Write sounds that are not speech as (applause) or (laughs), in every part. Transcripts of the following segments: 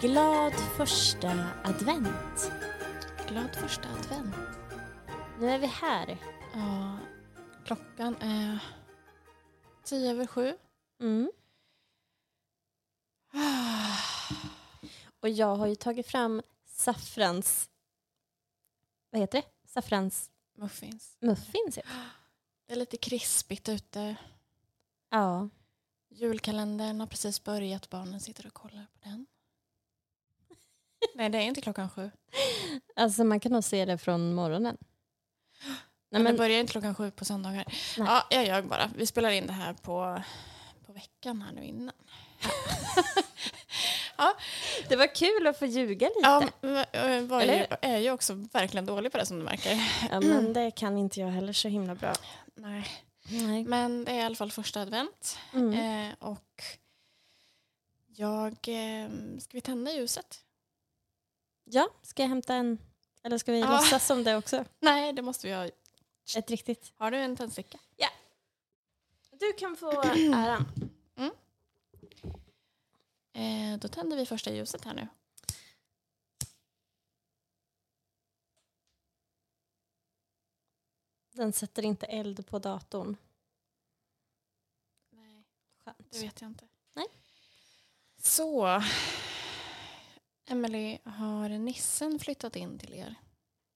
Glad första advent. Glad första advent. Nu är vi här. Ja, klockan är tio över sju. Mm. Och jag har ju tagit fram saffrans... Vad heter det? Saffrans Muffins. muffins. heter det. Det är lite krispigt ute. Ja. Julkalendern har precis börjat. Barnen sitter och kollar på den. Nej, det är inte klockan sju. Alltså man kan nog se det från morgonen. Nej, Men men, det börjar inte klockan sju på söndagar. Nej. Ja, jag ljög bara. Vi spelar in det här på, på veckan här nu innan. (laughs) det var kul att få ljuga lite. Ja, jag var ju, är ju också verkligen dålig på det som du märker. Ja, men det kan inte jag heller så himla bra. Nej. Nej. Men det är i alla fall första advent. Mm. Eh, och jag... Eh, ska vi tända ljuset? Ja, ska jag hämta en... Eller ska vi Ja. låtsas om det också? Nej, det måste vi ha. Ett riktigt. Har du en tändsticka? Du kan få (clears throat) äran. Eh, då tänder vi första ljuset här nu. Den sätter inte eld på datorn. Nej, Skönt. det vet jag inte. Nej. Så, Emily, har nissen flyttat in till er?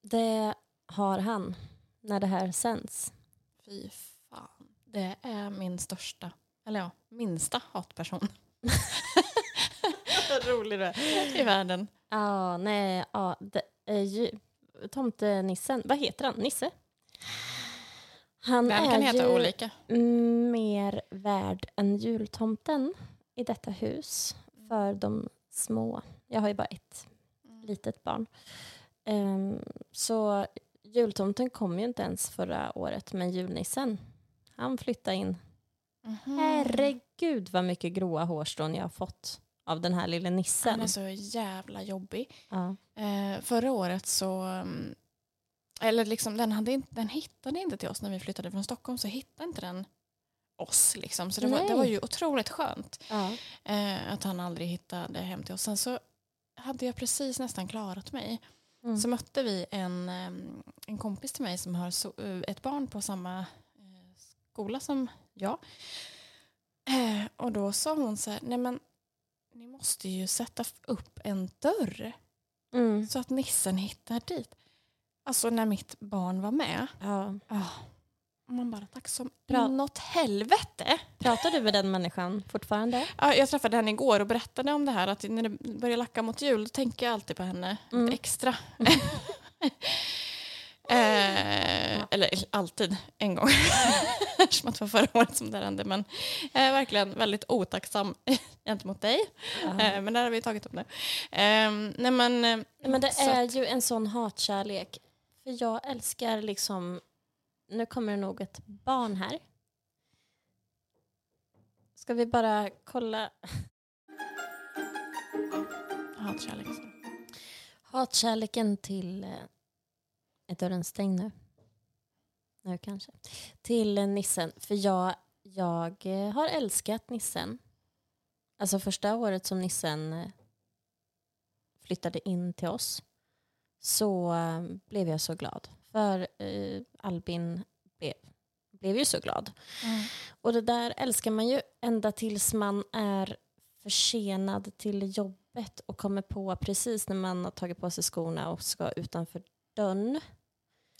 Det har han när det här sänds. Fy fan. Det är min största, eller ja, minsta hatperson Vad (laughs) rolig du är. i världen. Ja, nej, ja, det är ju tomtenissen. Vad heter han? Nisse? Han är kan heta ju olika. mer värd än jultomten i detta hus för de små. Jag har ju bara ett litet barn. Ehm, så jultomten kom ju inte ens förra året, men julnissen, han flyttade in. Mhm. Herregud vad mycket gråa hårstrån jag har fått av den här lilla Han nissen. är så jävla jobbig. Ja. Eh, förra året så... mm, Eller liksom, den, hade inte, den hittade inte till oss när vi flyttade från Stockholm. Så hittade inte den oss. Liksom. Så det var, det var ju otroligt skönt Ja. eh, att han aldrig hittade hem till oss. Sen så hade jag precis nästan klarat mig. Mm. Så mötte vi en, eh, en kompis till mig som har så, eh, ett barn på samma eh, skola som jag. Eh, och då sa hon så här, nej men ni måste ju sätta upp en dörr Mm. så att nissen hittar dit. Alltså när mitt barn var med. Ja. Ah. Man bara, tack som Bra. något helvete. Pratar du med den människan fortfarande? Ja, jag träffade henne igår och berättade om det här att när det börjar lacka mot jul då tänker jag alltid på henne Mm. extra. (laughs) eh, eller alltid, en gång. (laughs) Eftersom att det var förra året som det hände. Men jag är verkligen väldigt otacksam (laughs) gentemot dig. Eh, men där har vi tagit upp det. Eh, nej men, eh, Men det är att- ju en sån hatkärlek. För jag älskar liksom... Nu kommer det nog ett barn här. Ska vi bara kolla? hatkärlek. alltså. Hatkärleken till... eh, Är dörren stängd nu? Nu kanske. Till eh, nissen. För jag, jag eh, har älskat nissen. Alltså första året som nissen flyttade in till oss så blev jag så glad. För eh, Albin blev, blev ju så glad. Mm. Och det där älskar man ju ända tills man är försenad till jobbet och kommer på precis när man har tagit på sig skorna och ska utanför dörren.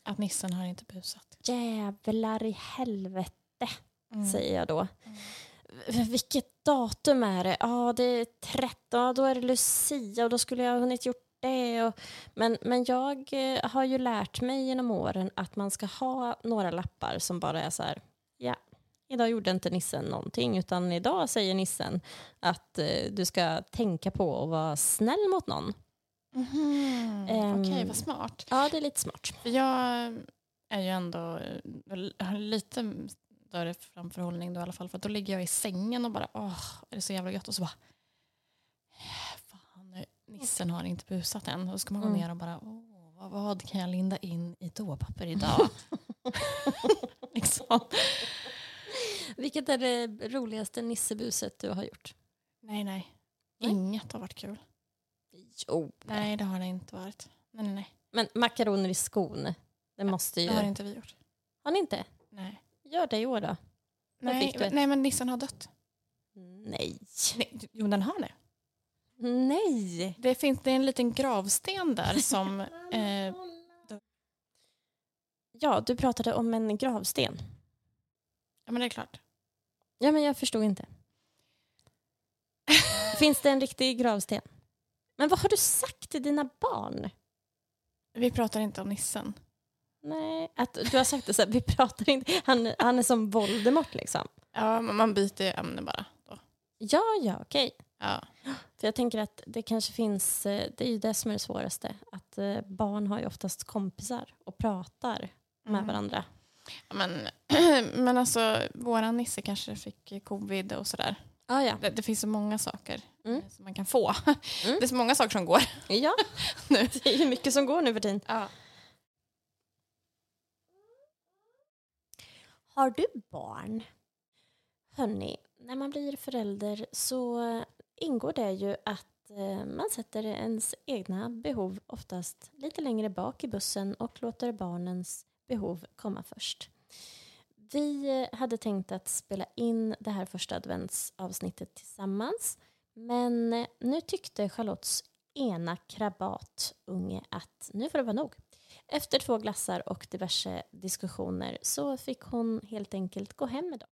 Att nissen har inte busat. Jävlar i helvete, Mm. säger jag då. V- Vilket datum är det? Ja, det är 13, ja, då är det Lucia och då skulle jag ha hunnit gjort det. Och, men, men jag eh, har ju lärt mig genom åren att man ska ha några lappar som bara är så här, ja, idag gjorde inte nissen någonting utan idag säger nissen att eh, du ska tänka på att vara snäll mot någon. Mhm. Ehm. Okej, vad smart. Ja, det är lite smart. Jag är ju ändå jag har lite större framförhållning då i alla fall. För då ligger jag i sängen och bara åh, är det så jävla gött. Och så bara nissen har inte busat än. Och så ska man gå Mm. ner och bara åh, vad, kan jag linda in i toapapper idag? (laughs) (laughs) liksom. Vilket är det roligaste nissebuset du har gjort? Nej, nej. Nej. Inget har varit kul. Jo. Nej, det har det inte varit. Nej, nej, nej. Men makaroner i skon, det måste ju... Det har inte vi gjort. Har ni inte? Nej. Gör det i år då. Nej, nej, men nissen har dött. Nej. Nej, jo, den har det. Nej. Det finns det är en liten gravsten där som... (laughs) Eh, Ja, du pratade om en gravsten. ja, men det är klart. Ja, men jag förstod inte. (laughs) Finns det en riktig gravsten? Men vad har du sagt till dina barn? Vi pratar inte om nissen. Nej, att du har sagt det så här, vi pratar inte, han, han är som Voldemort liksom. Ja, man byter ämne bara. Då. Ja, ja, okej. Ja. För jag tänker att det kanske finns, eh, det är ju det som är det svåraste, att eh, barn har ju oftast kompisar och pratar med Mm. varandra. Ja, Men, (clears throat) men alltså, våran nisse kanske fick covid och sådär. Ah, ja. Det, det finns så många saker Mm. eh, som man kan få. (laughs) Mm. Det är så många saker som går. (laughs) ja, (laughs) Nu. det är ju mycket som går nu för tiden. Ja. Har du barn? Hörni, när man blir förälder så ingår det ju att eh, man sätter ens egna behov oftast lite längre bak i bussen och låter barnens behov komma först. Vi hade tänkt att spela in det här första adventsavsnittet tillsammans men nu tyckte Charlottes ena krabatunge att nu får det vara nog. Efter två glassar och diverse diskussioner så fick hon helt enkelt gå hem med dem.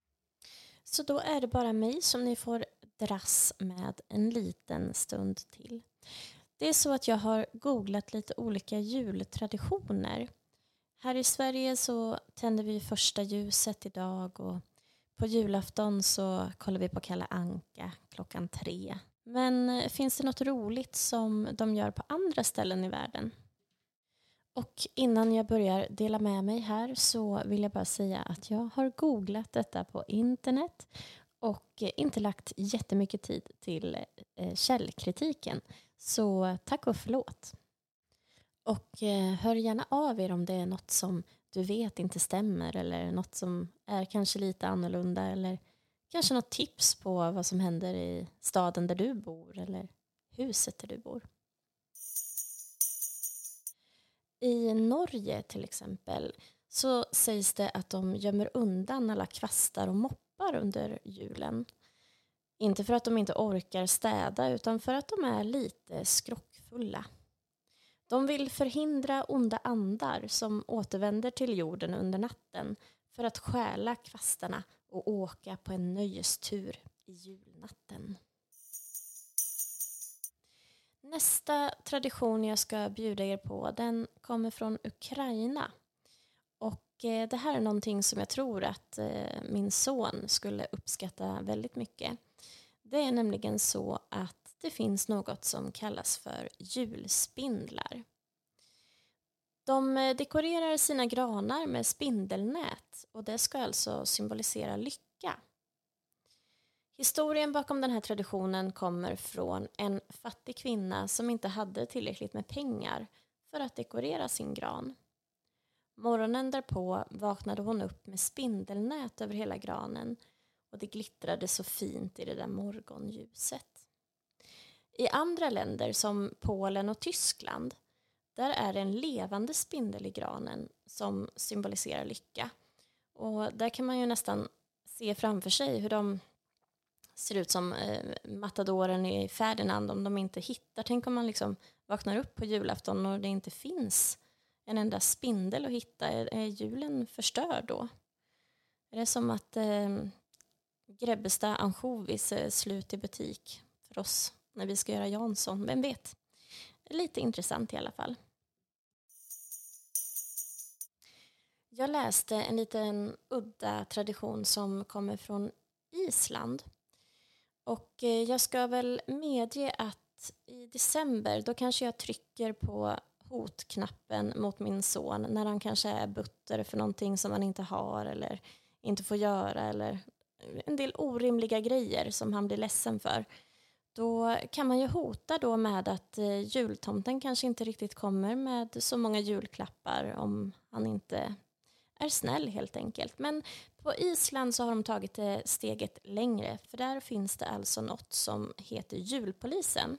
Så då är det bara mig som ni får dras med en liten stund till. Det är så att jag har googlat lite olika jultraditioner. Här i Sverige så tänder vi första ljuset idag och på julafton så kollar vi på Kalle Anka klockan tre. Men finns det något roligt som de gör på andra ställen i världen? Och innan jag börjar dela med mig här så vill jag bara säga att jag har googlat detta på internet och inte lagt jättemycket tid till eh, källkritiken. Så tack och förlåt. Och eh, hör gärna av er om det är något som du vet inte stämmer eller något som är kanske lite annorlunda eller kanske något tips på vad som händer i staden där du bor eller huset där du bor. I Norge till exempel så sägs det att de gömmer undan alla kvastar och moppar under julen. Inte för att de inte orkar städa utan för att de är lite skrockfulla. De vill förhindra onda andar som återvänder till jorden under natten för att stjäla kvastarna och åka på en nöjestur i julnatten. Nästa tradition jag ska bjuda er på den kommer från Ukraina. Eh, det här är någonting som jag tror att eh, min son skulle uppskatta väldigt mycket. Det är nämligen så att det finns något som kallas för julspindlar. De eh, dekorerar sina granar med spindelnät och det ska alltså symbolisera lycka. Historien bakom den här traditionen kommer från en fattig kvinna som inte hade tillräckligt med pengar för att dekorera sin gran. Morgonen därpå vaknade hon upp med spindelnät över hela granen och det glittrade så fint i det där morgonljuset. I andra länder som Polen och Tyskland där är det en levande spindel i granen som symboliserar lycka. Och där kan man ju nästan se framför sig hur de ser ut som eh, matadoren i Ferdinand om de inte hittar. Tänk om man liksom vaknar upp på julafton och det inte finns en enda spindel att hitta. Är, är julen förstörd då? Är det som att eh, Grebbestad ansjovis är slut i butik för oss när vi ska göra Jansson? Vem vet? Lite intressant i alla fall. Jag läste en liten udda tradition som kommer från Island. Och eh, jag ska väl medge att i december då kanske jag trycker på hotknappen mot min son när han kanske är butter för någonting som han inte har eller inte får göra eller en del orimliga grejer som han blir ledsen för. Då kan man ju hota då med att eh, jultomten kanske inte riktigt kommer med så många julklappar om han inte är snäll helt enkelt. Men på Island så har de tagit det steget längre för där finns det alltså något som heter julpolisen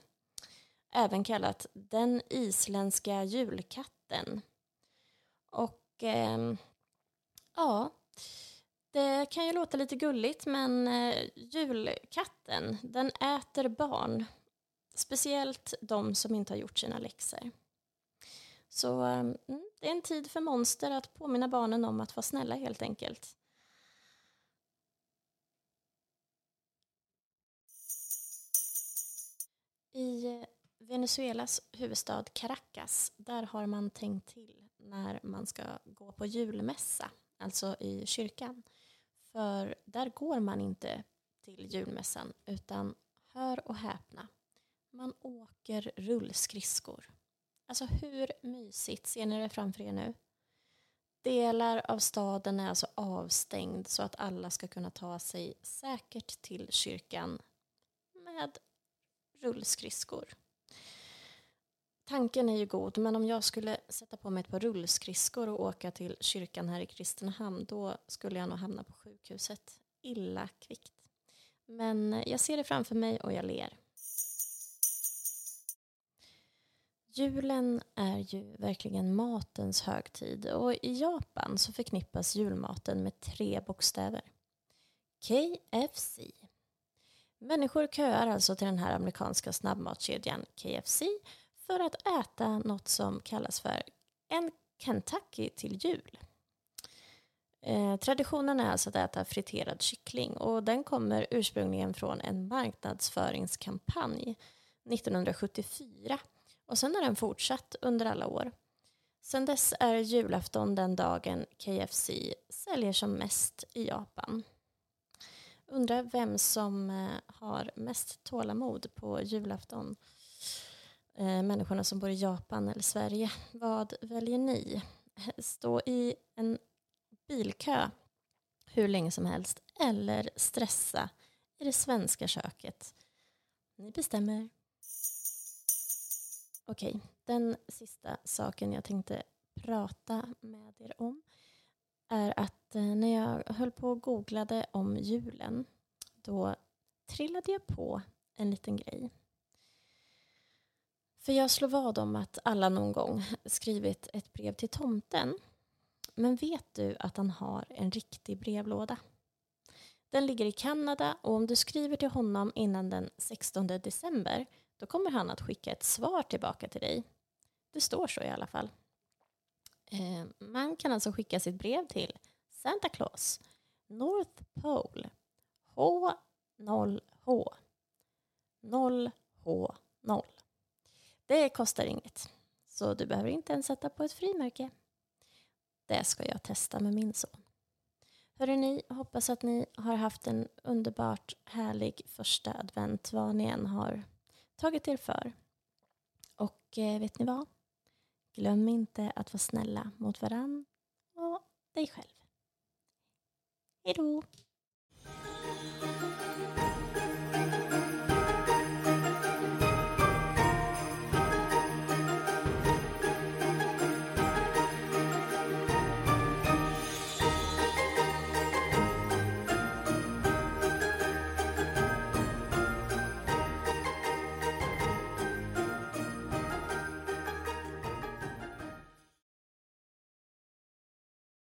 även kallat den isländska julkatten. Och eh, ja, det kan ju låta lite gulligt men eh, julkatten den äter barn. Speciellt de som inte har gjort sina läxor. Så eh, det är en tid för monster att påminna barnen om att vara snälla helt enkelt. I eh, Venezuelas huvudstad Caracas, där har man tänkt till när man ska gå på julmässa, alltså i kyrkan. För där går man inte till julmässan, utan hör och häpna, man åker rullskridskor. Alltså hur mysigt, ser ni det framför er nu? Delar av staden är alltså avstängd så att alla ska kunna ta sig säkert till kyrkan med rullskridskor. Tanken är ju god, men om jag skulle sätta på mig ett par rullskridskor och åka till kyrkan här i Kristinehamn, då skulle jag nog hamna på sjukhuset illa kvickt. Men jag ser det framför mig och jag ler. Julen är ju verkligen matens högtid och i Japan så förknippas julmaten med tre bokstäver. KFC. Människor köar alltså till den här amerikanska snabbmatskedjan KFC för att äta något som kallas för en Kentucky till jul. Eh, traditionen är alltså att äta friterad kyckling och den kommer ursprungligen från en marknadsföringskampanj 1974 och sen har den fortsatt under alla år. Sen dess är julafton den dagen KFC säljer som mest i Japan. Undrar vem som eh, har mest tålamod på julafton. Eh, människorna som bor i Japan eller Sverige. Vad väljer ni? Stå i en bilkö hur länge som helst eller stressa i det svenska köket? Ni bestämmer. Okej, den sista saken jag tänkte prata med er om är att eh, när jag höll på och googlade om julen då trillade jag på en liten grej. För jag slår vad om att alla någon gång (laughs) skrivit ett brev till tomten. Men vet du att han har en riktig brevlåda? Den ligger i Kanada och om du skriver till honom innan den 16 december då kommer han att skicka ett svar tillbaka till dig. Det står så i alla fall. Eh, man kan alltså skicka sitt brev till Santa Claus, North Pole, H0H, 0H0. Det kostar inget, så du behöver inte ens sätta på ett frimärke. Det ska jag testa med min son. Hörrni, hoppas att ni har haft en underbart härlig första advent, vad ni än har tagit er för. Och eh, vet ni vad? Glöm inte att vara snälla mot varann och dig själv. Hej då!